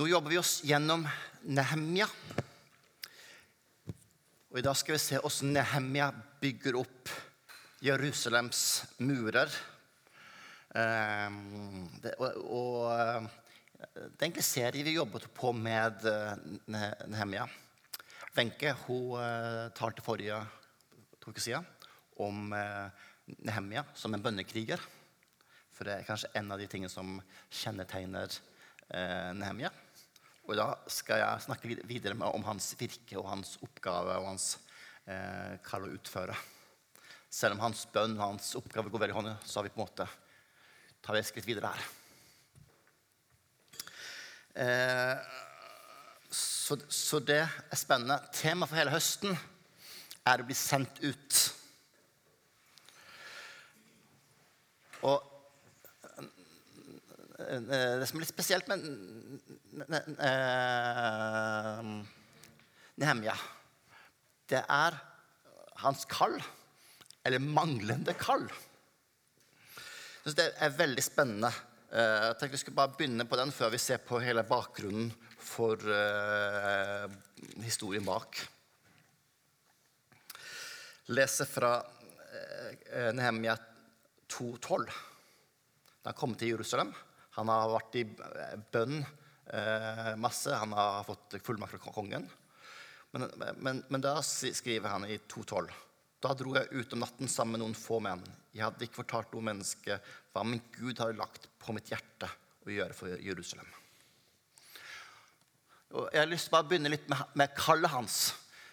Nå jobber vi oss gjennom Nehemja. Og I dag skal vi se hvordan Nehemja bygger opp Jerusalems murer. Ehm, det, og, eh, det er egentlig serie vi jobbet på med eh, Nehemja. Wenche uh, talte forrige to siden om Nehemja som en bønnekriger. For det er kanskje en av de tingene som kjennetegner Nehemja. Og da skal jeg snakke videre om hans virke og hans oppgave og hans eh, kall å utføre. Selv om hans bønn og hans oppgave går vel i hånd så har vi på en måte tar vi et skritt videre her. Eh, så, så, det er spennende. Temaet for hele høsten er å bli sendt ut. Og det som er litt spesielt med eh, Nehemja, det er hans kall, eller manglende kall. Så det er veldig spennende. Eh, jeg tenkte Vi skulle bare begynne på den før vi ser på hele bakgrunnen for historien bak. Leser fra Nehemja 2,12. Da han kom til Jerusalem, han har vært i bønn eh, masse. Han har fått fullmakt fra kongen. Men, men, men, da skriver han i 2.12.: Da dro jeg ut om natten sammen med noen få menn. Jeg hadde ikke fortalt noe menneske hva min Gud hadde lagt på mitt hjerte å gjøre for Jerusalem. Og jeg har lyst til å begynne litt med, med kallet hans.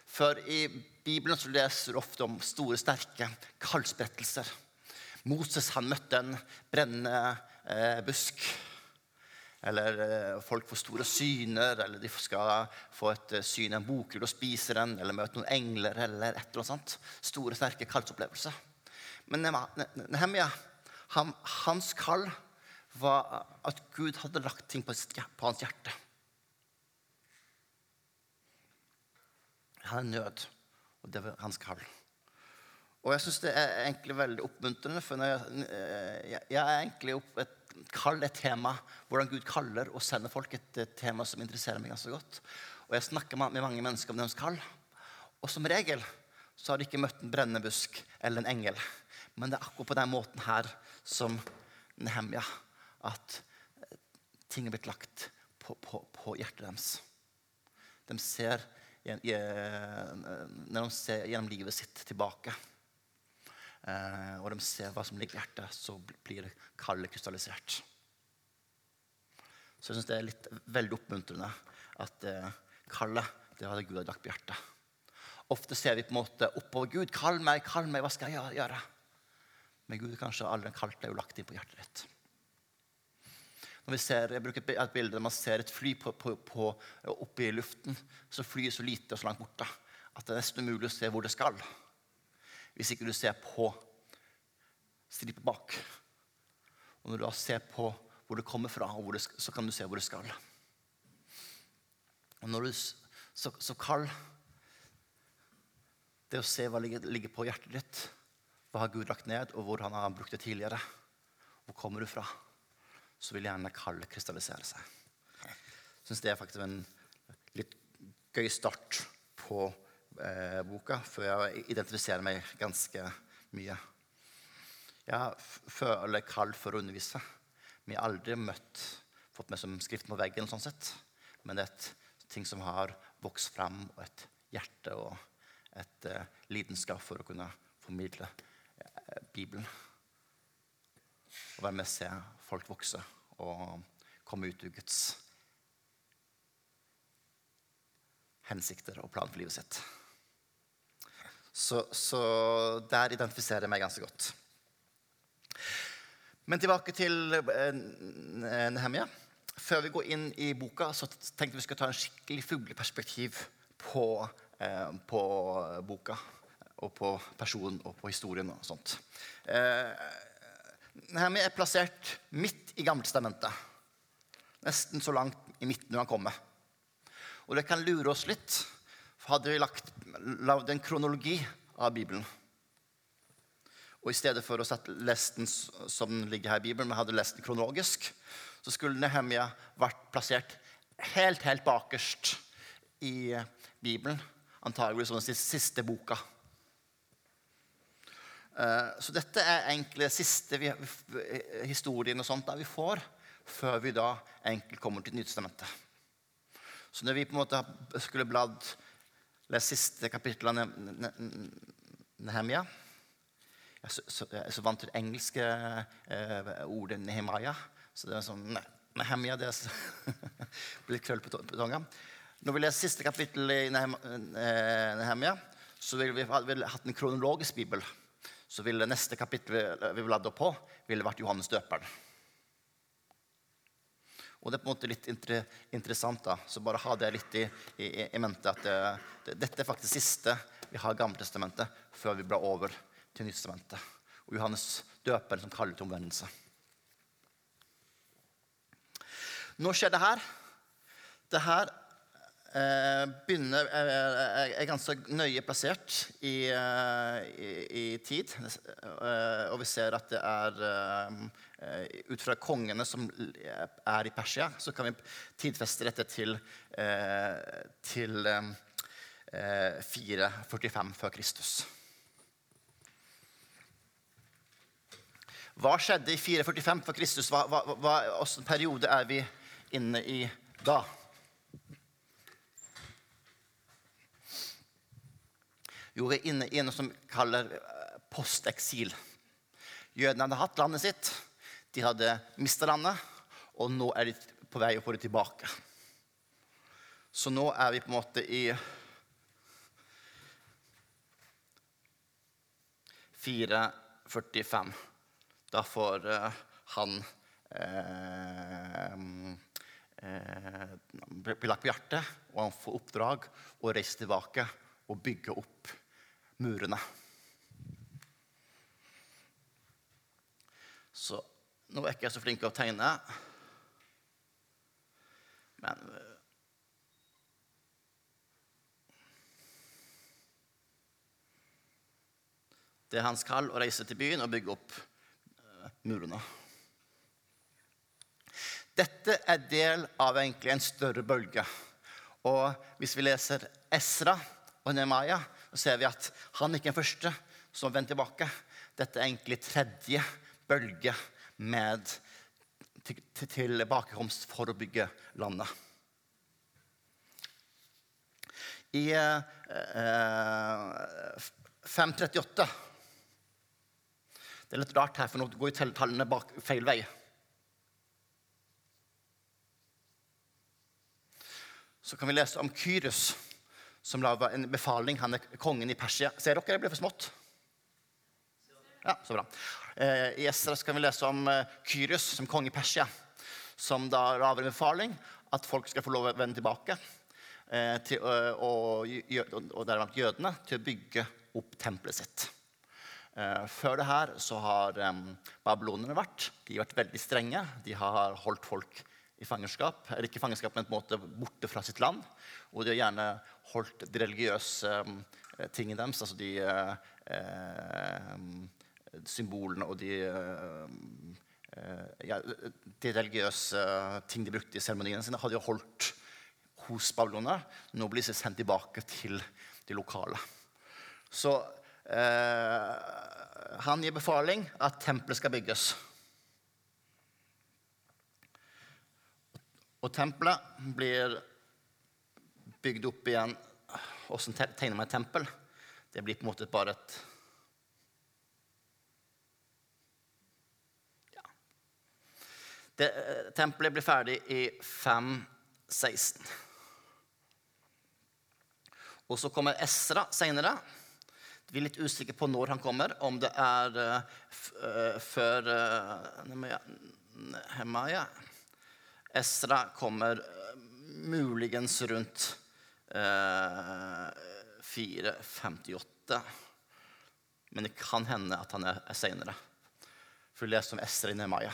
For i Bibelen så leser du ofte om store, sterke kallsprettelser. Moses han møtte en brennende eh, busk. Eller eh, folk får store syner, eller de skal få et eh, syn i en bokrull og spise den, eller møte noen engler, eller et eller annet sånt. Store, sterke kallsopplevelser. Men Nehemia, han, hans kall var at Gud hadde lagt ting på, på hans hjerte. Han er nød, og det var hans kall. Og jeg syns det er egentlig veldig oppmuntrende, for jeg, jeg, jeg, er egentlig opp et kall et tema. Hvordan Gud kaller og sender folk. Et tema som interesserer meg ganske godt. Og jeg snakker med mange mennesker om deres kall. Og som regel så har de ikke møtt en brennende busk eller en engel. Men det er akkurat på den måten her som Nehemja at ting er blitt lagt på, på, på hjertet deres. De ser, når de ser gjennom livet sitt tilbake, og de ser hva som ligger i hjertet, så blir det kallet krystallisert. Så jeg syns det er litt veldig oppmuntrende at eh, kallet det hadde Gud lagt på hjertet. Ofte ser vi på en måte oppover Gud. 'Kall meg, kall meg, hva skal jeg gjøre?' Men Gud kanskje aldri kalt deg og lagt inn på hjertet ditt. Når vi ser, jeg bruker et bilde der man ser et fly på, på, på, oppe i luften. Så flyet så lite og så langt borte at det er nesten umulig å se hvor det skal hvis ikke du ser på stripa bak. Og når du ser på hvor det kommer fra, det, så kan du se hvor det skal. Og når du, så, så kall det å se hva ligger, ligger på hjertet ditt. Hva har Gud lagt ned, og hvor han har brukt det tidligere. Hvor kommer du fra? Så vil gjerne kallet krystallisere seg. Jeg syns det er faktisk en litt gøy start på boka, før jeg identifiserer meg ganske mye. Jeg føler kall for å undervise. Vi har aldri møtt, fått med som skrift på veggen, sånn sett. men det er et ting som har vokst fram, og et hjerte og et eh, lidenskap for å kunne formidle eh, Bibelen. Og være med og se folk vokse og komme ut av Guds hensikter og plan for livet sitt. Så, så, der identifiserer jeg meg ganske godt. Men tilbake til eh, Nehemia. Før vi går inn i boka, så tenkte vi skulle ta en skikkelig fugleperspektiv på, eh, på boka. Og på personen og på historien og sånt. Eh, Nehemia er plassert midt i Gammeltestamentet. Nesten så langt i midten når han kommer. Og det kan lure oss litt hadde vi lagt, lagd en kronologi av Bibelen. Og I stedet for å sette den som ligger her i Bibelen, men hadde lest den kronologisk, så skulle Nehemia vært plassert helt, helt bakerst i Bibelen. Antagelig som den siste boka. Eh, så dette er egentlig den siste historien og sånt der vi får før vi da egentlig kommer til Nytestamentet. Så når vi på en måte skulle bladd lest siste kapittel av Nehemia Jeg er så, vant til det engelske eh, ordet Nehemia. Så det er sånn Nehemia det blir krøll på tunga. Når vi leser siste kapittel i eh, Nehemia, så ville vi, vi hatt en kronologisk bibel så ville neste kapittel vi bladde på, ville vært Johannes døperen. Og det er på en måte litt interessant, da, så bare ha det litt i, i, i mente at det, det, dette er faktisk siste vi har Gammeltestamentet før vi blar over til Nytestamentet. Og Johannes døperen som kaller til omvendelse. Nå skjer det her. Det her Eh, begynner, eh, er ganske nøye plassert i, eh, i, i tid. Og vi ser at det er Ut fra kongene som er i Persia, så kan vi tidfeste dette til, til 445 før Kristus. Hva skjedde i 445 før Kristus? Hva, hva, hva, periode er vi inne i da? Jo, er inne i noe som kaller eh, posteksil. Jødene hadde hatt landet sitt, de hadde mista landet, og nå er de på vei å få det tilbake. Så nå er vi på en måte i 445. Da får uh, han eh, eh, blir lagt på hjertet, og han får oppdrag å reise tilbake og bygge opp murene. Så nå er ikke jeg så flink til å tegne. Men eh, Det er hans kall å reise til byen og bygge opp uh, murene. Dette er del av egentlig en større bølge. Og hvis vi leser Esra og Nemaya, så ser vi at han ikke er den første som vender tilbake. Dette er egentlig tredje bølge med tilbakekomst for å bygge landet. I eh, 538 Det er litt rart her, for nå går jo tallene bak feil vei. Så kan vi lese om Kyrus som laga en befaling. Han er kongen i Persia. Ser dere det blir for smått? Ja, så bra. Eh, I Esra kan vi lese om Kyrius, Kyrios som konge i Persia, som da lager en befaling at folk skal få lov å vende tilbake. Eh, til, og, og deriblant jødene til å bygge opp tempelet sitt. Før det her så har babylonerne vært de har vært veldig strenge. De har holdt folk i fangenskap, eller ikke fangenskap, men på en måte borte fra sitt land. Og de har gjerne holdt de religiøse eh, tingene deres, altså de eh, eh, symbolene og de, eh, ja, de religiøse ting de brukte i seremoniene sine, hadde de holdt hos babylonerne. Nå blir de sendt tilbake til de lokale. Så eh, han gir befaling at tempelet skal bygges. Og tempelet blir bygd opp igjen. Åssen tegner man et tempel? Det blir på en måte bare et ja. Det, eh, tempelet blir ferdig i 516. Og så kommer Esra seinere. Vi er litt usikre på når han kommer, om det er uh, før uh, Hemaya. Esra kommer muligens rundt eh, 458. Men det kan hende at han er, er seinere. For vi leser om Esra i Nehemaya.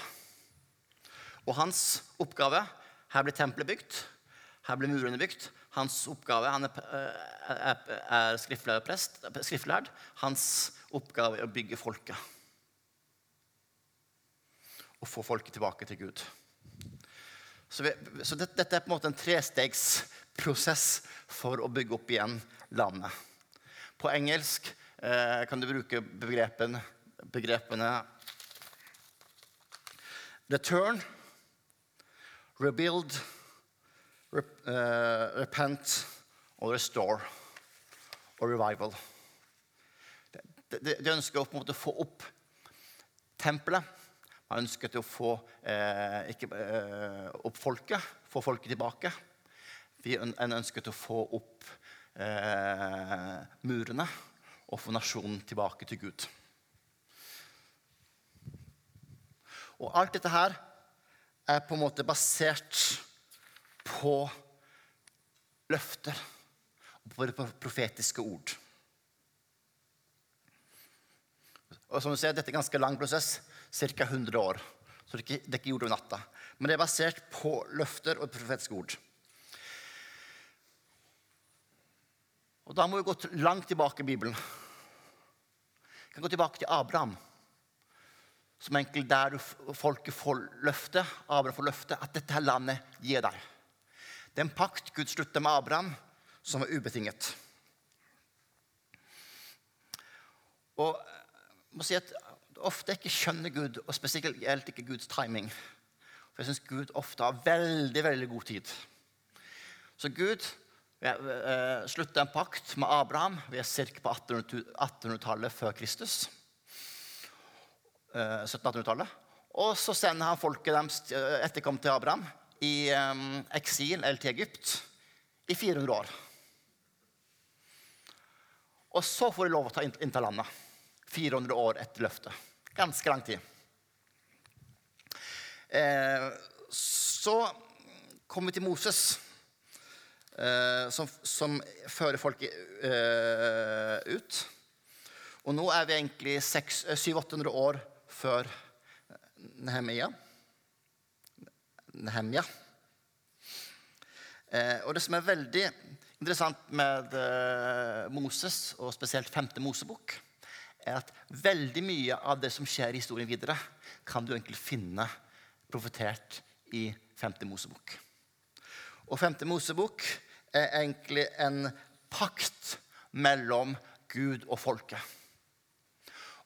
Og hans oppgave Her blir tempelet bygd. Her blir murene bygd. Hans oppgave Han er, er, er skriftlærd. Hans oppgave er å bygge folket. Og få folket tilbake til Gud. Så, vi, så det, dette er på en måte en trestegsprosess for å bygge opp igjen landet. På engelsk eh, kan du bruke begrepen, begrepene return, rebuild, rep, eh, repent og restore og revival. De ønsker å på en måte få opp tempelet. Man ønsket å få eh, ikke, eh, opp folket, få folket tilbake. En ønsket å få opp eh, murene og få nasjonen tilbake til Gud. Og alt dette her er på en måte basert på løfter og på profetiske ord. Og som du ser, Dette er en ganske lang prosess, ca. 100 år. Så det er ikke, det er gjort over natta. Men det er basert på løfter og profetiske ord. Og Da må vi gå langt tilbake i Bibelen. Vi kan gå tilbake til Abraham, som enkelt der folket får løftet, Abraham får løftet at dette her landet gir deg. Det er en pakt Gud slutter med Abraham, som var ubetinget. Og jeg må si at ofte ikke skjønner Gud, og spesielt ikke Guds timing. For jeg syns Gud ofte har veldig, veldig god tid. Så Gud eh, slutta en pakt med Abraham. Vi er ca. på 1800-tallet før Kristus. 1700-1800-tallet. Eh, og så sender han folket deres eh, etterkom til Abraham i eksil eller til Egypt i 400 år. Og så får de lov å ta innta landet. 400 år etter løftet. Ganske lang tid. Eh, så kommer vi til Moses, eh, som, som, fører folket eh, ut. Og nå er vi egentlig 700-800 eh, år før Nehemia. Nehemia. Eh, og det som er veldig interessant med Moses, og spesielt femte Mosebok, er at veldig mye av det som skjer i historien videre, kan du egentlig finne profetert i 5. Mosebok. Og 5. Mosebok er egentlig en pakt mellom Gud og folket.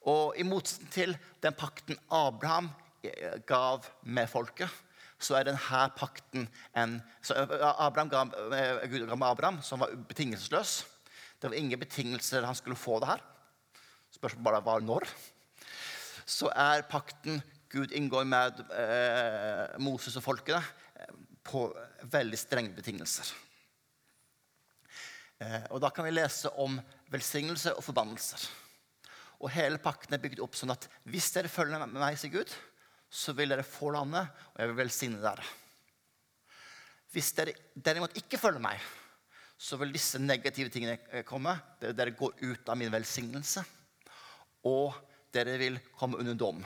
Og i motsetning til den pakten Abraham gav med folket, så er denne pakten en Abraham ga, Gud ga med Abraham, som var betingelsesløs. Det var ingen betingelser han skulle få det her. Spørsmålet bare var når. Så er pakten Gud inngår med eh, Moses og folkene, eh, på veldig strenge betingelser. Eh, og Da kan vi lese om velsignelse og forbannelser. Og Hele pakten er bygd opp sånn at hvis dere følger med meg, sier Gud, så vil dere få landet, og jeg vil velsigne dere. Hvis dere derimot ikke følger meg, så vil disse negative tingene komme. Dere går ut av min velsignelse og dere vil komme under dom.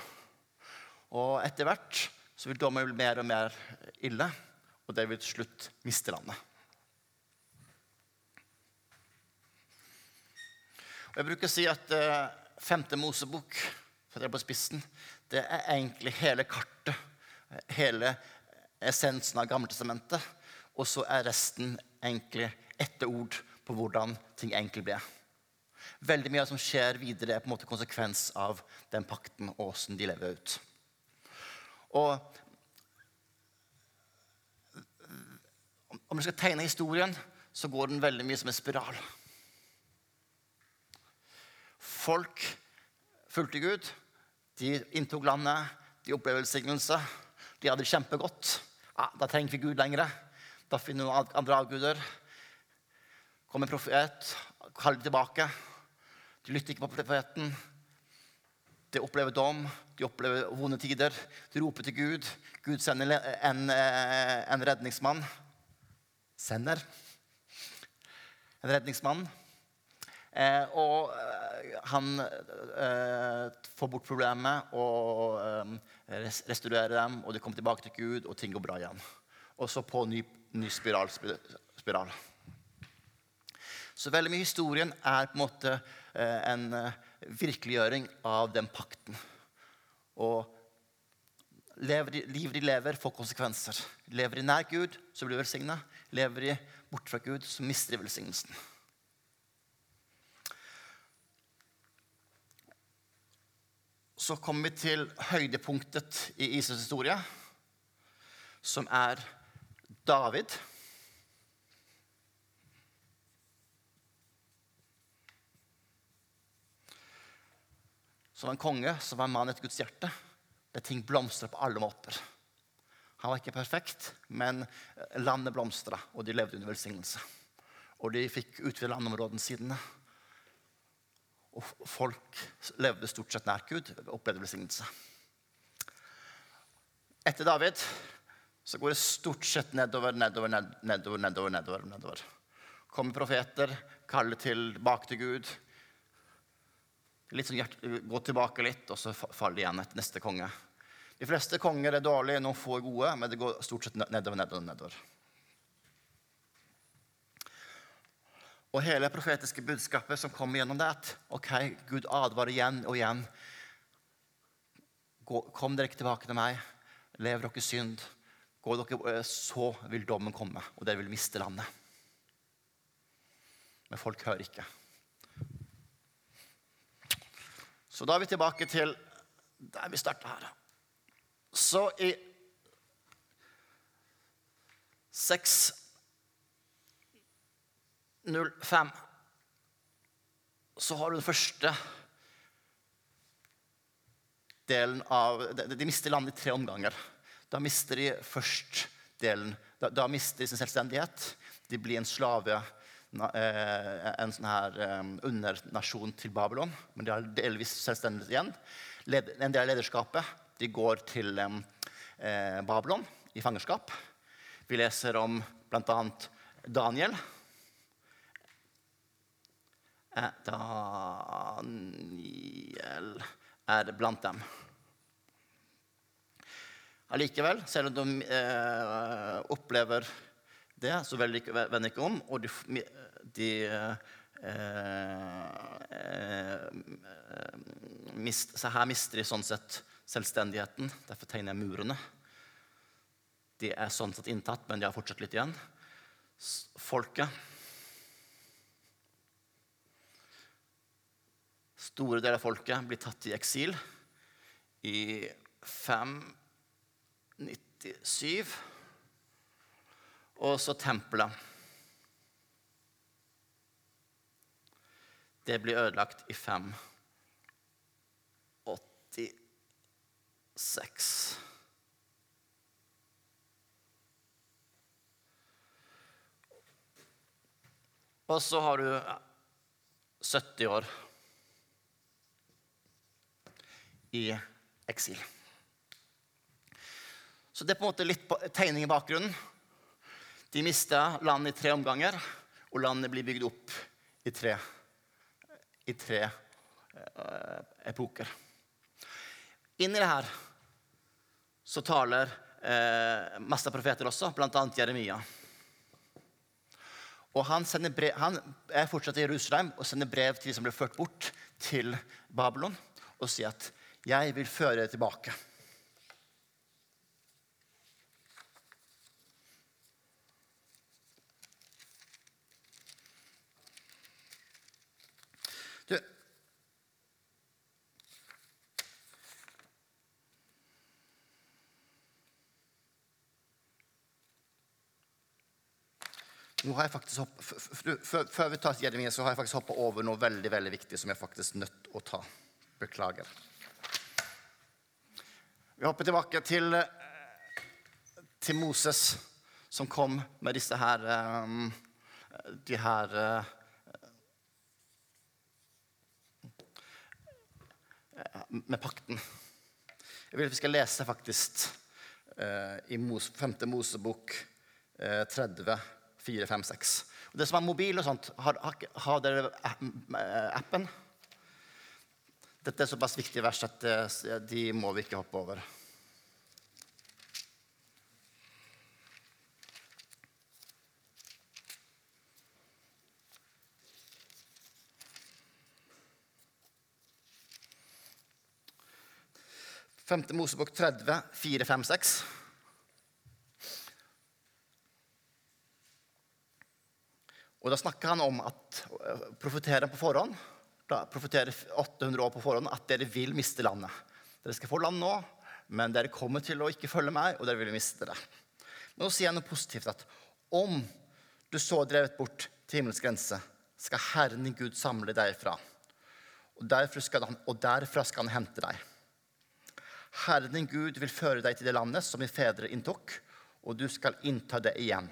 Og etter hvert så vil dommen bli mer og mer ille, og dere vil til slutt miste landet. Og jeg bruker å si at uh, femte Mosebok for det er på spissen, det er egentlig hele kartet, hele essensen av Gammeltestamentet. Og så er resten egentlig etter ord på hvordan ting egentlig ble. Veldig mye av det som skjer videre, er på en måte konsekvens av den pakten og åssen de lever ut. Og om du skal tegne historien, så går den veldig mye som en spiral. Folk fulgte Gud. De inntok landet. De opplevde velsignelse. De hadde det kjempegodt. Ja, da trenger vi Gud lenger. Da finner vi noen andre avguder. Kommer en profet, kaller dem tilbake. De lytter ikke på profeten. De opplever dom, de opplever vonde tider. De roper til Gud. Gud sender en, eh, en redningsmann. Sender en redningsmann. Eh, og eh, han eh, får bort problemet og eh, restaurerer dem, og de kommer tilbake til Gud, og ting går bra igjen. Og så på ny, ny spiral, spiral. Så veldig mye historien er på en måte Eh, en eh, virkeliggjøring av den pakten. Og livet de lever, får konsekvenser. Lever de nær Gud, så blir de velsigna. Lever de bort fra Gud, så mister de velsignelsen. Så kommer vi til høydepunktet i Israels historie, som er David. Som en konge som var en mann etter Guds hjerte, der ting blomstra på alle måter. Han var ikke perfekt, men landet blomstra, og de levde under velsignelse. Og de fikk utvide landområdene sine. Og folk levde stort sett nær Gud og opplevde velsignelse. Etter David så går det stort sett nedover, nedover, nedover, nedover. nedover, nedover. Kommer profeter, kaller tilbake til Gud. Litt sånn hjert, Gå tilbake litt, og så faller det igjen etter neste konge. De fleste konger er dårlige, noen få er gode, men det går stort sett nedover, nedover, nedover. Og hele det profetiske budskapet som kommer gjennom det, at ok, Gud advarer igjen og igjen. Kom dere ikke tilbake til meg. Lev dere synd. Går dere, eh, så vil dommen komme, og dere vil miste landet. Men folk hører ikke. Så da er vi tilbake til der vi starta her. Så i 6.05 så har du den første delen av De mister landet i tre omganger. Da mister de først delen Da, da mister de sin selvstendighet. De blir en slave en sånn her eh, undernasjon til Babylon, men de har delvis selvstendighet igjen. En del av lederskapet de går til eh, Babylon i fangenskap. Vi leser om bl.a. Daniel. Daniel er blant dem. Allikevel, selv om de eh, opplever det, så vender de ikke om, og de, de eh, eh, mist, Så her mister de sånn sett selvstendigheten. Derfor tegner jeg murene. De er sånn sett inntatt, men de har fortsatt litt igjen. Folket Store deler av folket blir tatt i eksil i 597. Og så tempelet. Det blir ødelagt i 586. Og så har du 70 år i eksil. Så det er på en måte litt tegning i bakgrunnen. De mista landet i tre omganger, og landet blir bygd opp i tre, i tre uh, epoker. Inni det her så taler eh, masse profeter også, bl.a. Jeremia. Og han, brev, han, er fortsatt i Jerusalem og sender brev til de som ble ført bort til Babylon, og sier at 'jeg vil føre dere tilbake'. nå har jeg faktisk hopp, Før vi tar Jeremia, så har jeg faktisk hoppa over noe veldig veldig viktig som jeg faktisk er nødt å ta. Beklager. Vi hopper tilbake til, eh, til Moses, som kom med disse her eh, De her eh, Med pakten. Jeg vil at vi skal lese faktisk i 5. Mosebok 30 4, 5, 6. Og det som er mobil og sånt, har, har dere eh, appen? Dette er såpass viktig vers at eh, de må vi ikke hoppe over. Femte Mosebok 30, 4, 5, 6. Og Da snakker han om at profeterer på forhånd, da profeterer 800 år på forhånd, at dere vil miste landet. Dere skal få land nå, men dere kommer til å ikke følge meg, og dere vil miste det. Men nå sier han noe positivt at om du så drevet bort til himmelens grense, skal Herren din Gud samle deg fra. Og derfra, skal han, og derfra skal han hente deg. Herren din Gud vil føre deg til det landet som din fedre inntok, og du skal innta det igjen.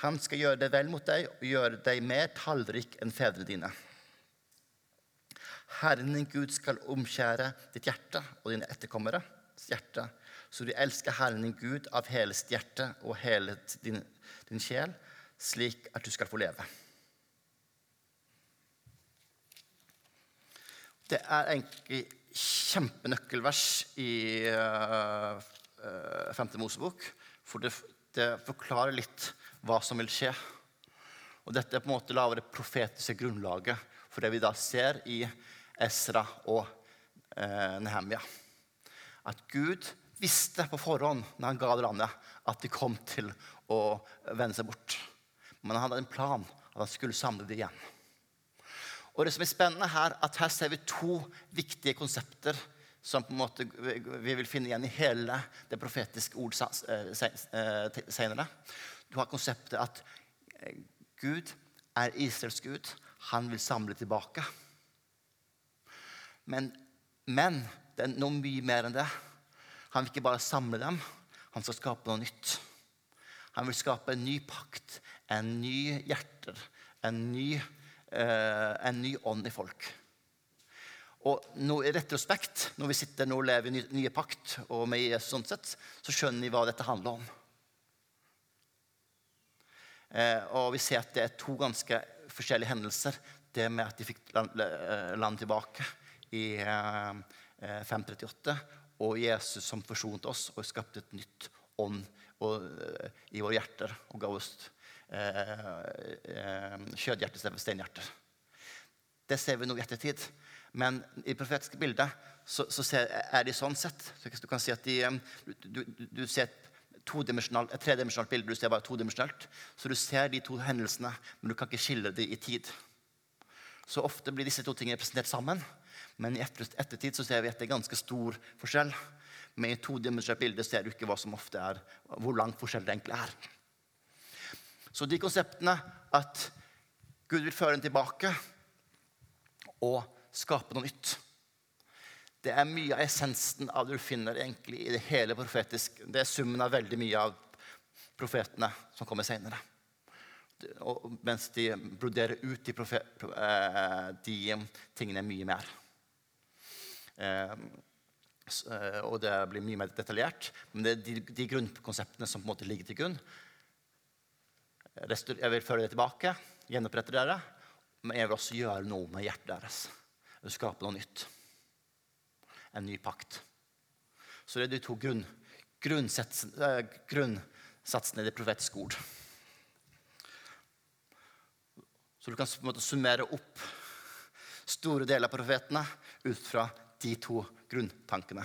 Han skal gjøre det vel mot deg og gjøre deg mer tallrik enn fedrene dine. Herren din Gud skal omskjære ditt hjerte og dine etterkommeres hjerte, så du elsker Herren din Gud av hele sitt hjerte og hele din, din sjel, slik at du skal få leve. Det er egentlig kjempenøkkelvers i uh, uh, 5. Mosebok. For det, det, forklarer litt hva som vil skje. Og dette er på en måte lavere det profetiske grunnlaget for det vi da ser i Esra og eh, Nehemia. At Gud visste på forhånd når han ga det landet, at de kom til å vende seg bort. Men han hadde en plan at han skulle samle dem igjen. Og det som er spennende her, at her ser vi to viktige konsepter som på en måte vi vil finne igjen i hele det profetiske ord eh, eh, senere. Du har konseptet at eh, Gud er Israels Gud. Han vil samle tilbake. Men, men det er noe mye mer enn det. Han vil ikke bare samle dem, han skal skape noe nytt. Han vil skape en ny pakt, en ny hjerter, en ny Eh, en ny ånd i folk. Og nå I retrospekt, når vi sitter nå og lever i nye pakt, og med Jesus sånn sett, så skjønner vi hva dette handler om. Eh, og vi ser at det er to ganske forskjellige hendelser. Det med at de fikk land, eh, tilbake i eh, 538, eh, og Jesus som forsonte oss og skapte et nytt ånd i våre hjerter og ga oss eh, eh, istedenfor steinhjerter. Det ser vi nå i ettertid. Men i profetiske bilder så, så ser, er de sånn sett. Så du kan si at de, du, du, du ser et tredimensjonalt bilde, du ser bare todimensjonalt. Så du ser de to hendelsene, men du kan ikke skille dem i tid. Så ofte blir disse to tingene representert sammen. Men i ettertid så ser vi at det er ganske stor forskjell. Men i todimensjonalt bilde ser du ikke hva som ofte er, hvor lang forskjell det egentlig er. Så de konseptene at Gud vil føre en tilbake og skape noe nytt Det er mye av essensen av det du finner egentlig i det hele profetiske. Det er summen av veldig mye av profetene som kommer senere. Mens de broderer ut de, profet, eh, de tingene mye mer. Eh, eh, og det blir mye mer detaljert. Men det er de, de grunnkonseptene som på en måte ligger til grunn, jeg vil føre det tilbake, gjenopprette dere. Men jeg vil også gjøre noe med hjertet deres. Jeg skape noe nytt. En ny pakt. Så det er de to grunn, eh, grunnsatsene i det profetiske ord. Så du kan på en måte summere opp store deler av profetene ut fra de to grunntankene.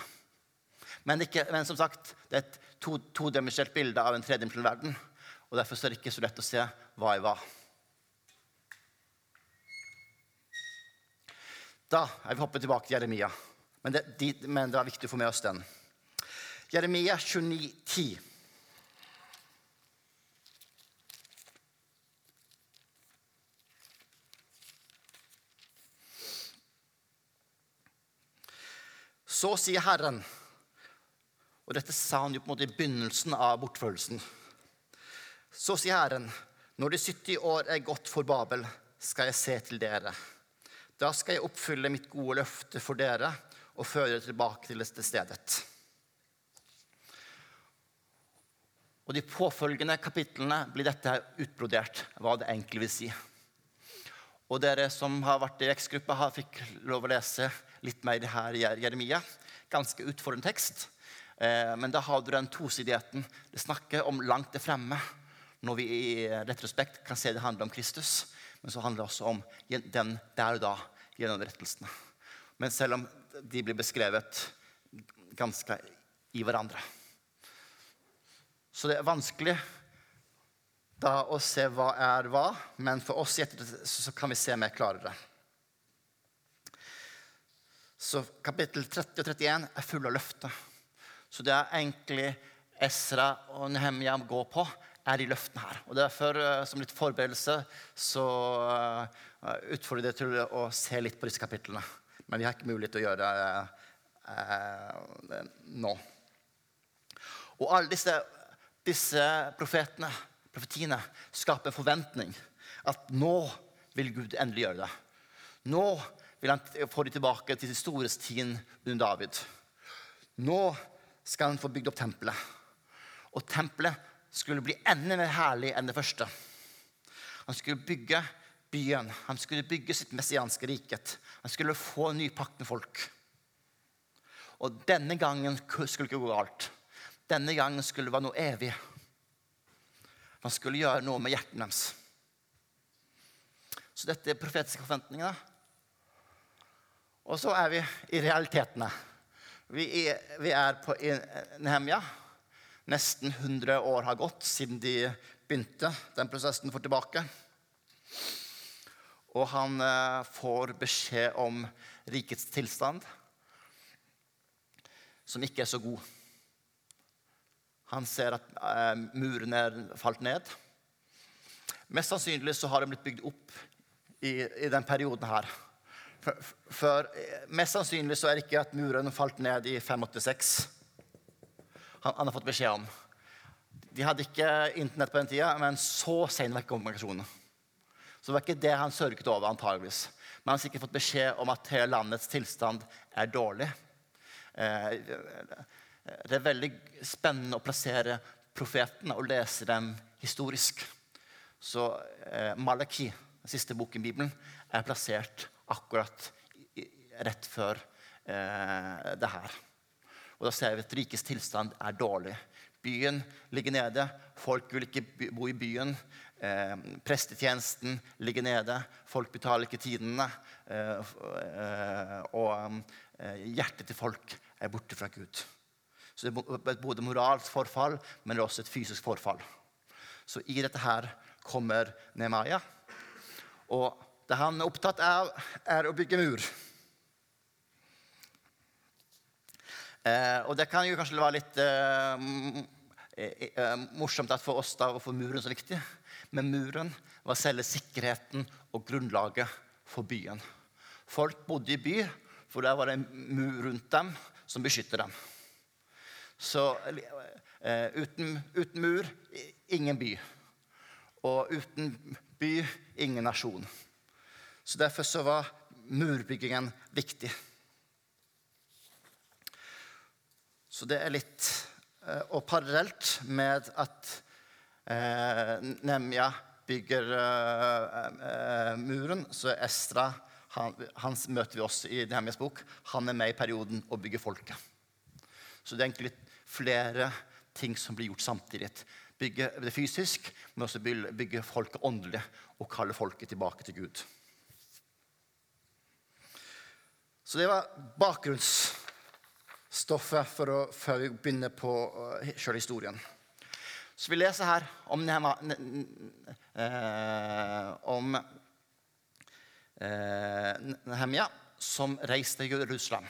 Men, ikke, men som sagt, det er et to bilde av en tredimensjonal verden. Og Derfor er det ikke så lett å se hva i hva. Da er vi hoppet tilbake til Jeremia. Men det, de, men det er viktig å få med oss den. Jeremia 29, 10. Så sier Herren Og dette sa han jo på en måte i begynnelsen av bortførelsen. Så sier Herren, når de 70 år er gått for Babel, skal jeg se til dere. Da skal jeg oppfylle mitt gode løfte for dere og fører tilbake til stedet. Og De påfølgende kapitlene blir dette utbrodert, hva det egentlig vil si. Og Dere som har vært i vekstgruppa, fikk lov å lese litt mer her i Jeremia. Ganske utfordrende tekst. Eh, men da har du den tosidigheten. Det snakker om langt det fremme når vi i retrospekt kan se det handler om Kristus, men så handler det også om den der og da gjennom rettelsene. Men selv om de blir beskrevet ganske i hverandre. Så det er vanskelig da å se hva er hva, men for oss i ettertid så kan vi se mer klarere. Så kapittel 30 og 31 er fulle av løfter. Så det er egentlig Esra og Nehemja går på, er de løftene her. Og Derfor, eh, som litt forberedelse, så uh, utfordrer jeg til å se litt på disse kapitlene. Men vi har ikke mulighet til å gjøre det uh, nå. Og alle disse, disse profetene, profetiene skaper en forventning. At nå vil Gud endelig gjøre det. Nå vil han få dem tilbake til storhetstiden under David. Nå skal han få bygd opp tempelet. Og tempelet skulle bli enda mer herlig enn det første. Han skulle bygge byen. Han skulle bygge sitt messianske riket. Han skulle få en ny pakt med folk. Og denne gangen skulle det ikke gå galt. Denne gangen skulle det være noe evig. Han skulle gjøre noe med hjertene deres. Så dette er profetiske forventningene. Og så er vi i realitetene. Vi er, vi er på Nehemja. Nesten 100 år har gått siden de begynte den prosessen for tilbake. Og han eh, får beskjed om rikets tilstand, som ikke er så god. Han ser at eh, muren er falt ned. Mest sannsynlig så har den blitt bygd opp i, i den perioden her. For, for, eh, mest sannsynlig så er det ikke at muren falt ned i 586 han, han, har fått beskjed om. De hadde ikke Internett på den tida, men så sein var ikke kommunikasjonen. Så det var ikke det han sørget over, antageligvis. Men han har sikkert fått beskjed om at hele landets tilstand er dårlig. Eh, det er veldig spennende å plassere profetene og lese dem historisk. Så eh, Malaki, den siste boken i Bibelen, er plassert akkurat rett før eh, det her. Og da ser vi at rikets tilstand er dårlig. Byen ligger nede. Folk vil ikke bo i byen. Eh, prestetjenesten ligger nede. Folk betaler ikke tidene. Eh, eh, og eh, hjertet til folk er borte fra Gud. Så det er både moralsk forfall, men det er også et fysisk forfall. Så i dette her kommer Nemaya. Og det han er opptatt av, er å bygge mur. Eh, og det kan jo kanskje være litt eh, morsomt at for oss da å få muren så viktig. Men muren var selve sikkerheten og grunnlaget for byen. Folk bodde i by, for der var det en mur rundt dem som beskytter dem. Så eh, uten, uten, mur ingen by. Og uten by ingen nasjon. Så Derfor så var murbyggingen viktig. Så det er litt eh, Og parallelt med at eh, Nemja bygger eh, eh, muren, så Estra han, han, møter vi også i Nehemjas bok. Han er med i perioden og bygger folket. Så det er egentlig flere ting som blir gjort samtidig. Bygge det fysisk, men også bygge folket åndelig og kalle folket tilbake til Gud. Så det var bakgrunns stoffet for å, før vi begynner på uh, sjøl historien. Så vi leser her om, eh, om eh, Nehemia som reiste til Jerusalem.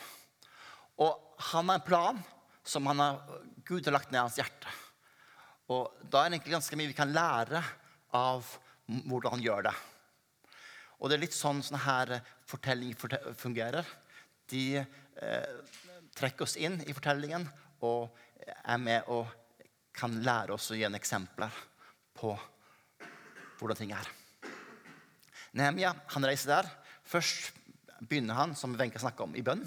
Og han har en plan som har, Gud har lagt ned i hans hjerte. Og da er det egentlig ganske mye vi kan lære av hvordan han gjør det. Og det er litt sånn sånn her fortelling fungerer. De eh, trekker oss inn i fortellingen og er med og kan lære oss å gi en eksempler på hvordan ting er. Nehemia han reiser der. Først begynner han som Wenche snakka om, i bønn.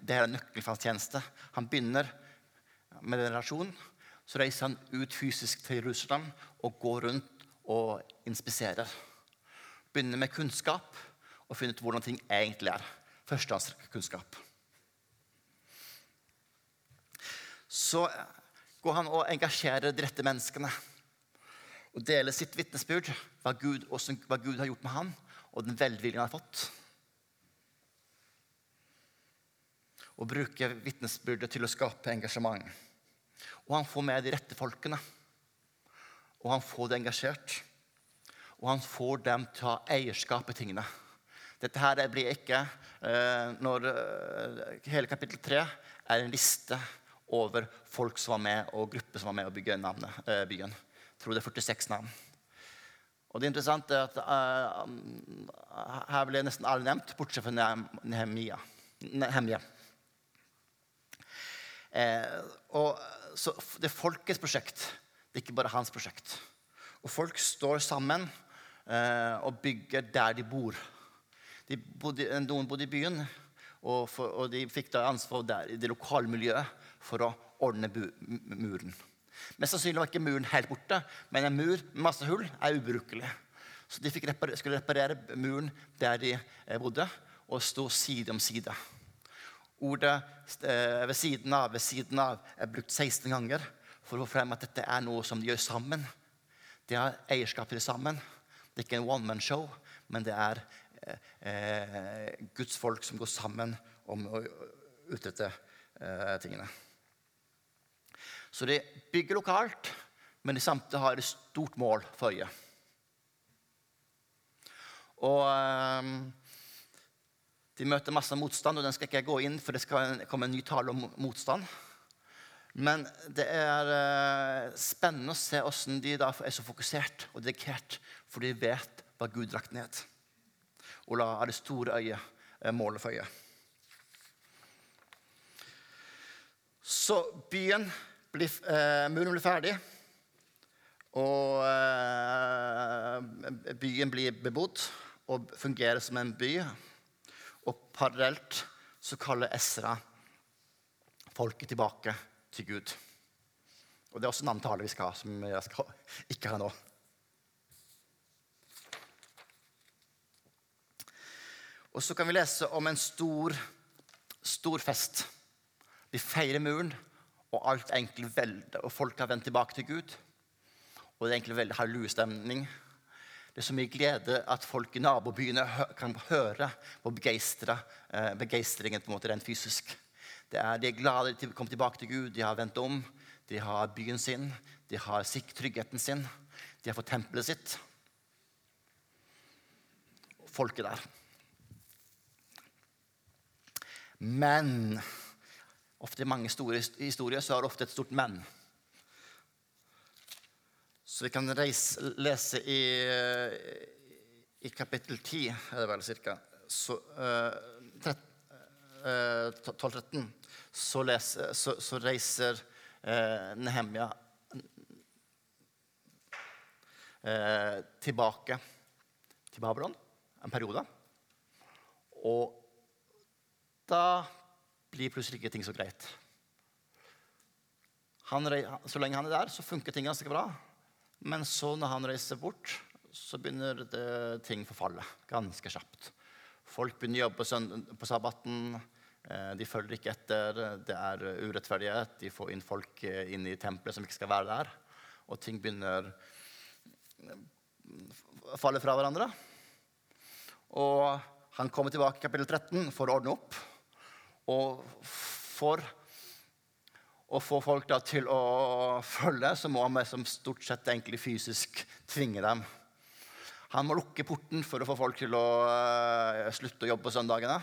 Det er nøkkelen for tjeneste. Han begynner med den relasjonen. Så reiser han ut fysisk til Jerusalem og går rundt og inspiserer. Begynner med kunnskap og finner ut hvordan ting egentlig er. Førstehåndskunnskap. så går han og engasjerer de rette menneskene. Og deler sitt vitnesbyrd, hva, hva Gud, har gjort med han, og den velviljen han har fått. og bruker vitnesbyrdet til å skape engasjement. Og han får med de rette folkene. Og han får det engasjert. Og han får dem til å ha eierskap i tingene. Dette her blir ikke eh, når eh, Hele kapittel tre er en liste over folk som var med, og grupper som var med å bygge navnet, eh, byen. Jeg tror det er 46 navn. Og det interessante er at uh, her ble nesten alle nevnt, bortsett fra Nehemia. Nehemia. Eh, og, så det er folkets prosjekt. Det er ikke bare hans prosjekt. Og folk står sammen eh, og bygger der de bor. De bodde, noen bodde i byen, og, for, og de fikk da ansvar der, i det lokale miljøet for å ordne muren. Mest sannsynlig var ikke muren helt borte, men en mur med masse hull er ubrukelig. Så de reparere, skulle reparere muren der de eh, bodde, og sto side om side. Ordet eh, 'ved siden av' ved siden av er brukt 16 ganger for å få frem at dette er noe som de gjør sammen. De har eierskap til det sammen. Det er ikke en one man show, men det er eh, eh, Guds folk som går sammen om å utrette eh, tingene. Så de bygger lokalt, men de samtidig har et stort mål for øye. Og um, de møter masse motstand, og den skal ikke jeg gå inn, for det skal komme en ny tale om motstand. Men det er uh, spennende å se hvordan de da er så fokusert og dedikert, for de vet hva Gud drakk ned. Og la det store øyet uh, målet for øyet. Så byen blir, eh, muren blir ferdig, og eh, byen blir bebodd og fungerer som en by. Og parallelt så kaller Esra folket tilbake til Gud. Og Det er også en annen tale vi skal ha, som jeg skal ikke ha nå. Og så kan vi lese om en stor, stor fest. Vi feirer muren og alt er egentlig veldig, og folk har vendt tilbake til Gud. Og det er egentlig veldig hallelujestemning. Det er så mye glede at folk i nabobyene kan høre på eh, begeistringen på en måte rent fysisk. Er, de er glade de kom tilbake til Gud, de har vendt om. De har byen sin, de har tryggheten sin, de har fått tempelet sitt. Folket der. Men Ofte i mange store historier så er det ofte et stort men. Så vi kan reise, lese i, i kapittel 10, er det vel cirka, så, uh, uh, 12-13, så, så, så, reiser uh, Nehemja uh, tilbake til Babylon en periode. Og da blir plutselig ikke ting så greit. Han, så lenge han er der, så funker ting ganske bra. Men så når han reiser bort, så begynner det, ting forfalle ganske kjapt. Folk begynner å jobbe på sabbaten. Eh, de følger ikke etter. Det er urettferdighet. De får inn folk eh, inn i tempelet som ikke skal være der. Og ting begynner å falle fra hverandre. Og han kommer tilbake i kapittel 13 for å ordne opp. Og for å få folk til å følge, så må han liksom stort sett egentlig fysisk tvinge dem. Han må lukke porten for å få folk til å uh, slutte å jobbe på søndagene.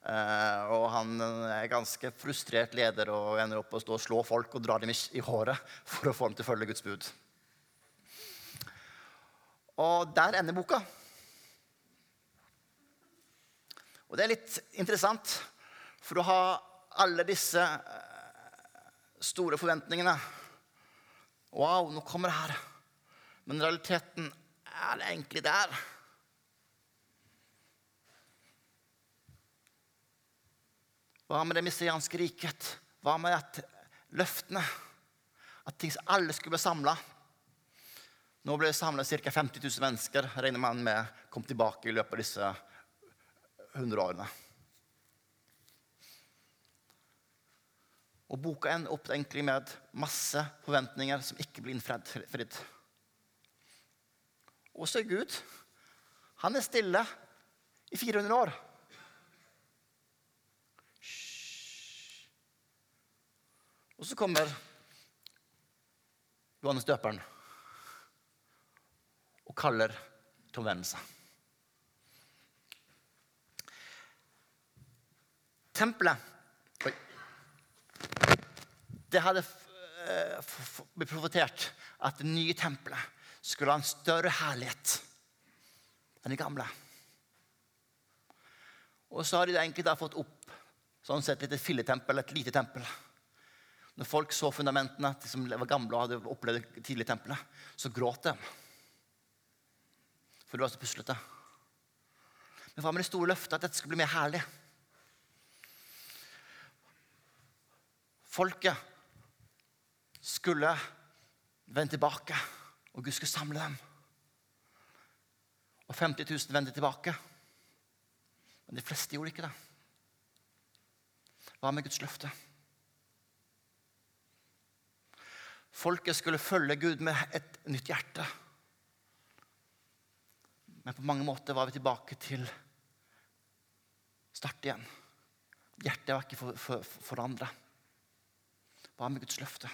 Uh, og han er ganske frustrert leder og ender opp å stå og slå folk og dra dem i håret for å få dem til å følge Guds bud. Og der ender boka. Og det er litt interessant. For å ha alle disse eh, store forventningene Wow, nå kommer det her. Men realiteten er det egentlig der. Hva med det messianske riket? Hva med at løftene? At ting, alle skulle bli samla. Nå ble det samla ca. 50 000 mennesker regner man med kom tilbake i løpet av disse 100 årene. Og boka ender opp egentlig med masse forventninger som ikke blir innfridd. Og så er Gud. Han er stille i 400 år. Og så kommer Johannes døperen og kaller til omvendelse. Tempelet. Det hadde eh, blitt profetert at det nye tempelet skulle ha en større herlighet enn det gamle. Og så har de da fått opp sånn sett et filletempel, et lite tempel. Når folk så fundamentene, de som var gamle og hadde opplevd det tidlige tempelet, så gråt de. For det var så puslete. Men hva med det store løftet at dette skulle bli mer herlig? Folket skulle vende tilbake, og Gud skulle samle dem. Og 50 000 vendte tilbake. Men de fleste gjorde ikke det. Hva med Guds løfte? Folket skulle følge Gud med et nytt hjerte. Men på mange måter var vi tilbake til start igjen. Hjertet var ikke for, for, forandra. Hva med Guds løfte?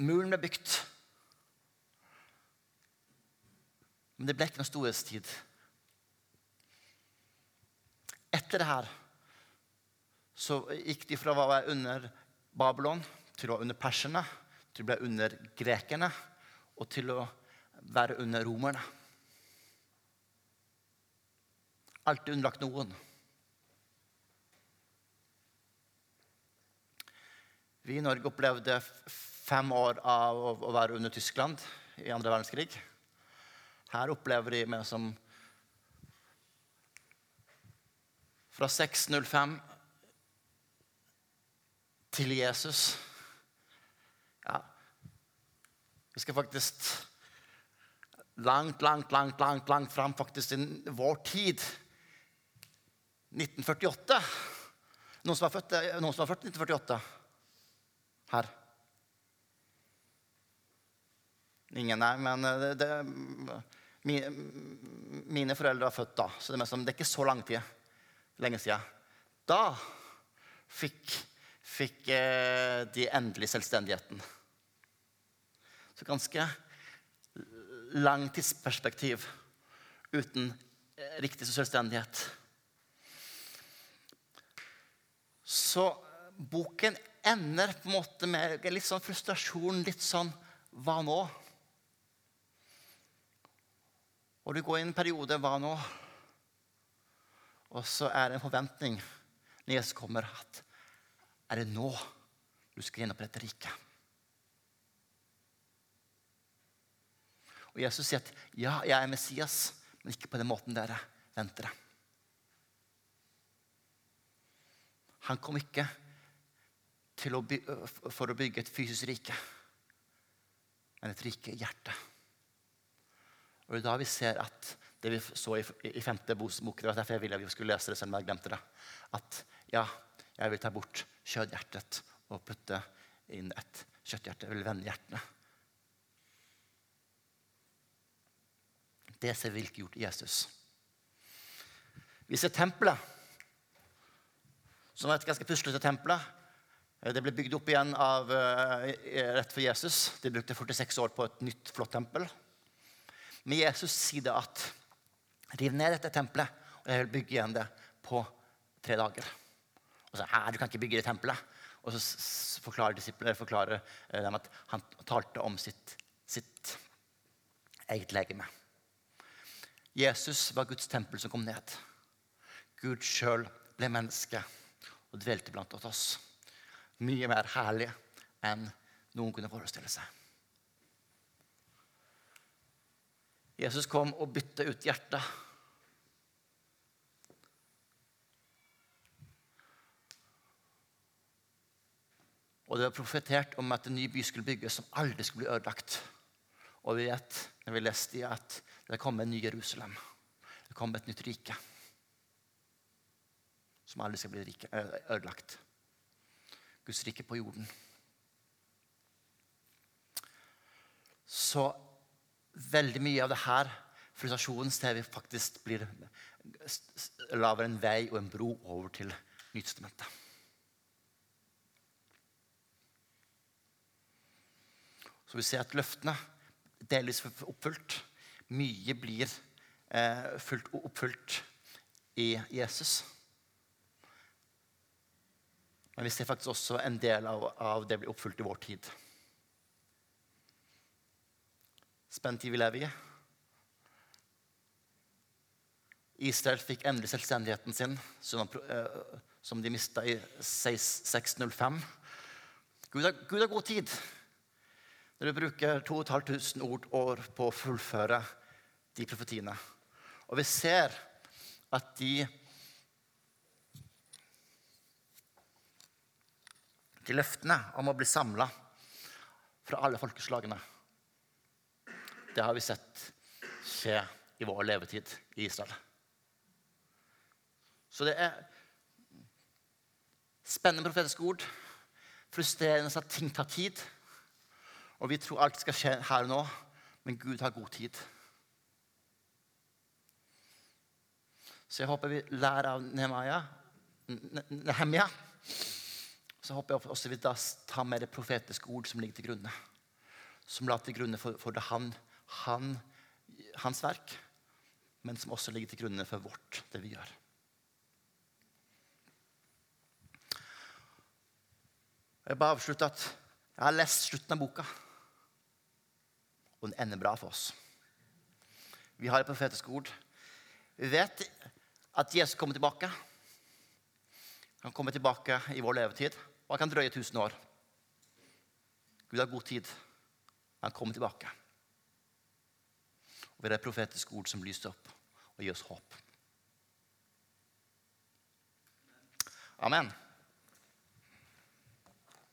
Muren ble bygd. Men det ble ikke noen storhetstid. Etter det her så gikk de fra å være under Babylon til å være under perserne, til å bli under grekerne og til å være under romerne. Alltid underlagt noen. Vi i Norge opplevde fem år av å være under Tyskland i andre verdenskrig. Her opplever de meg som fra 605 til Jesus. Ja, vi skal faktisk langt, langt, langt, langt, langt fram faktisk i vår tid. 1948. Noen som er født, noen som er født 1948? Her. Ingen, er, men det, det mine foreldre var født da, så det som, det er ikke så lang tid. Lenge siden. Da fikk, fikk eh, de endelig selvstendigheten. Så ganske langtidsperspektiv uten eh, riktig selvstendighet. Så boken ender på en måte med litt sånn frustrasjon, litt sånn Hva nå? Og du går i en periode hva nå? Og så er det en forventning når Jesus kommer, at er det nå du skal gjenopprette riket? Og Jesus sier at ja, jeg er Messias, men ikke på den måten dere venter det. Han kom ikke å for å bygge et fysisk rike, men et rike i hjertet. Og det er da vi ser at det vi så i, i femte bok, det var derfor jeg ville vi skulle lese det selv om jeg glemte det, at ja, jeg vil ta bort kjødhjertet og putte inn et kjøtthjerte. Jeg vil vende hjertene. Det ser vi ikke gjort i Jesus. Vi ser tempelet, som er et ganske puslete tempelet. Det ble bygd opp igjen av, uh, rett for Jesus. De brukte 46 år på et nytt, flott tempel. Men Jesus sier det at riv ned dette tempelet, og jeg vil bygge igjen det på tre dager. Og så, du kan ikke bygge det tempelet. Og så forklarer disiplene forklarer eh, dem at han talte om sitt, sitt eget legeme. Jesus var Guds tempel som kom ned. Gud sjøl ble menneske og dvelte blant oss. Mye mer herlig enn noen kunne forestille seg. Jesus kom og bytta ut hjertet. Og det var profetert om at en ny by skulle bygges som aldri skulle bli ødelagt. Og vi vet når vi leste i at det kom en ny Jerusalem. Det kom et nytt rike som aldri skal bli ødelagt. Guds rike på jorden. Så veldig mye av det her frustrasjonen ser vi faktisk blir lager en vei og en bro over til Nytestamentet. Så vi ser at løftene delvis oppfylt. Mye blir eh, fullt, oppfylt i Jesus. Men vi ser faktisk også en del av, av det blir oppfylt i vår tid. Spent tid vi lever i. Israel fikk endelig selvstendigheten sin, som de mista i 605. Gud har, Gud har god tid. Når du bruker 2500 ord år på å fullføre de profetiene. Og vi ser at de De løftene om å bli samla fra alle folkeslagene, det har vi sett skje i vår levetid i Israel. Så det er spennende profetiske ord. Frustrerende at ting tar tid. Og vi tror alt skal skje her og nå, men Gud har god tid. Så jeg håper vi lærer av Nehemia. Nehemia. Så håper jeg også vi da tar med det profetiske ord som ligger til grunne. Som la til grunne for, for det han, han, hans verk, men som også ligger til grunne for vårt, det vi gjør. Jeg bare avslutte at jeg har lest slutten av boka og den ender bra for oss. Vi har et profetisk ord. Vi vet at Jesus kommer tilbake. Han kommer tilbake i vår levetid, og han kan drøye 1000 år. Gud har god tid. Han kommer tilbake. Og vi profetiske et ord som lyser opp og gir oss håp. Amen.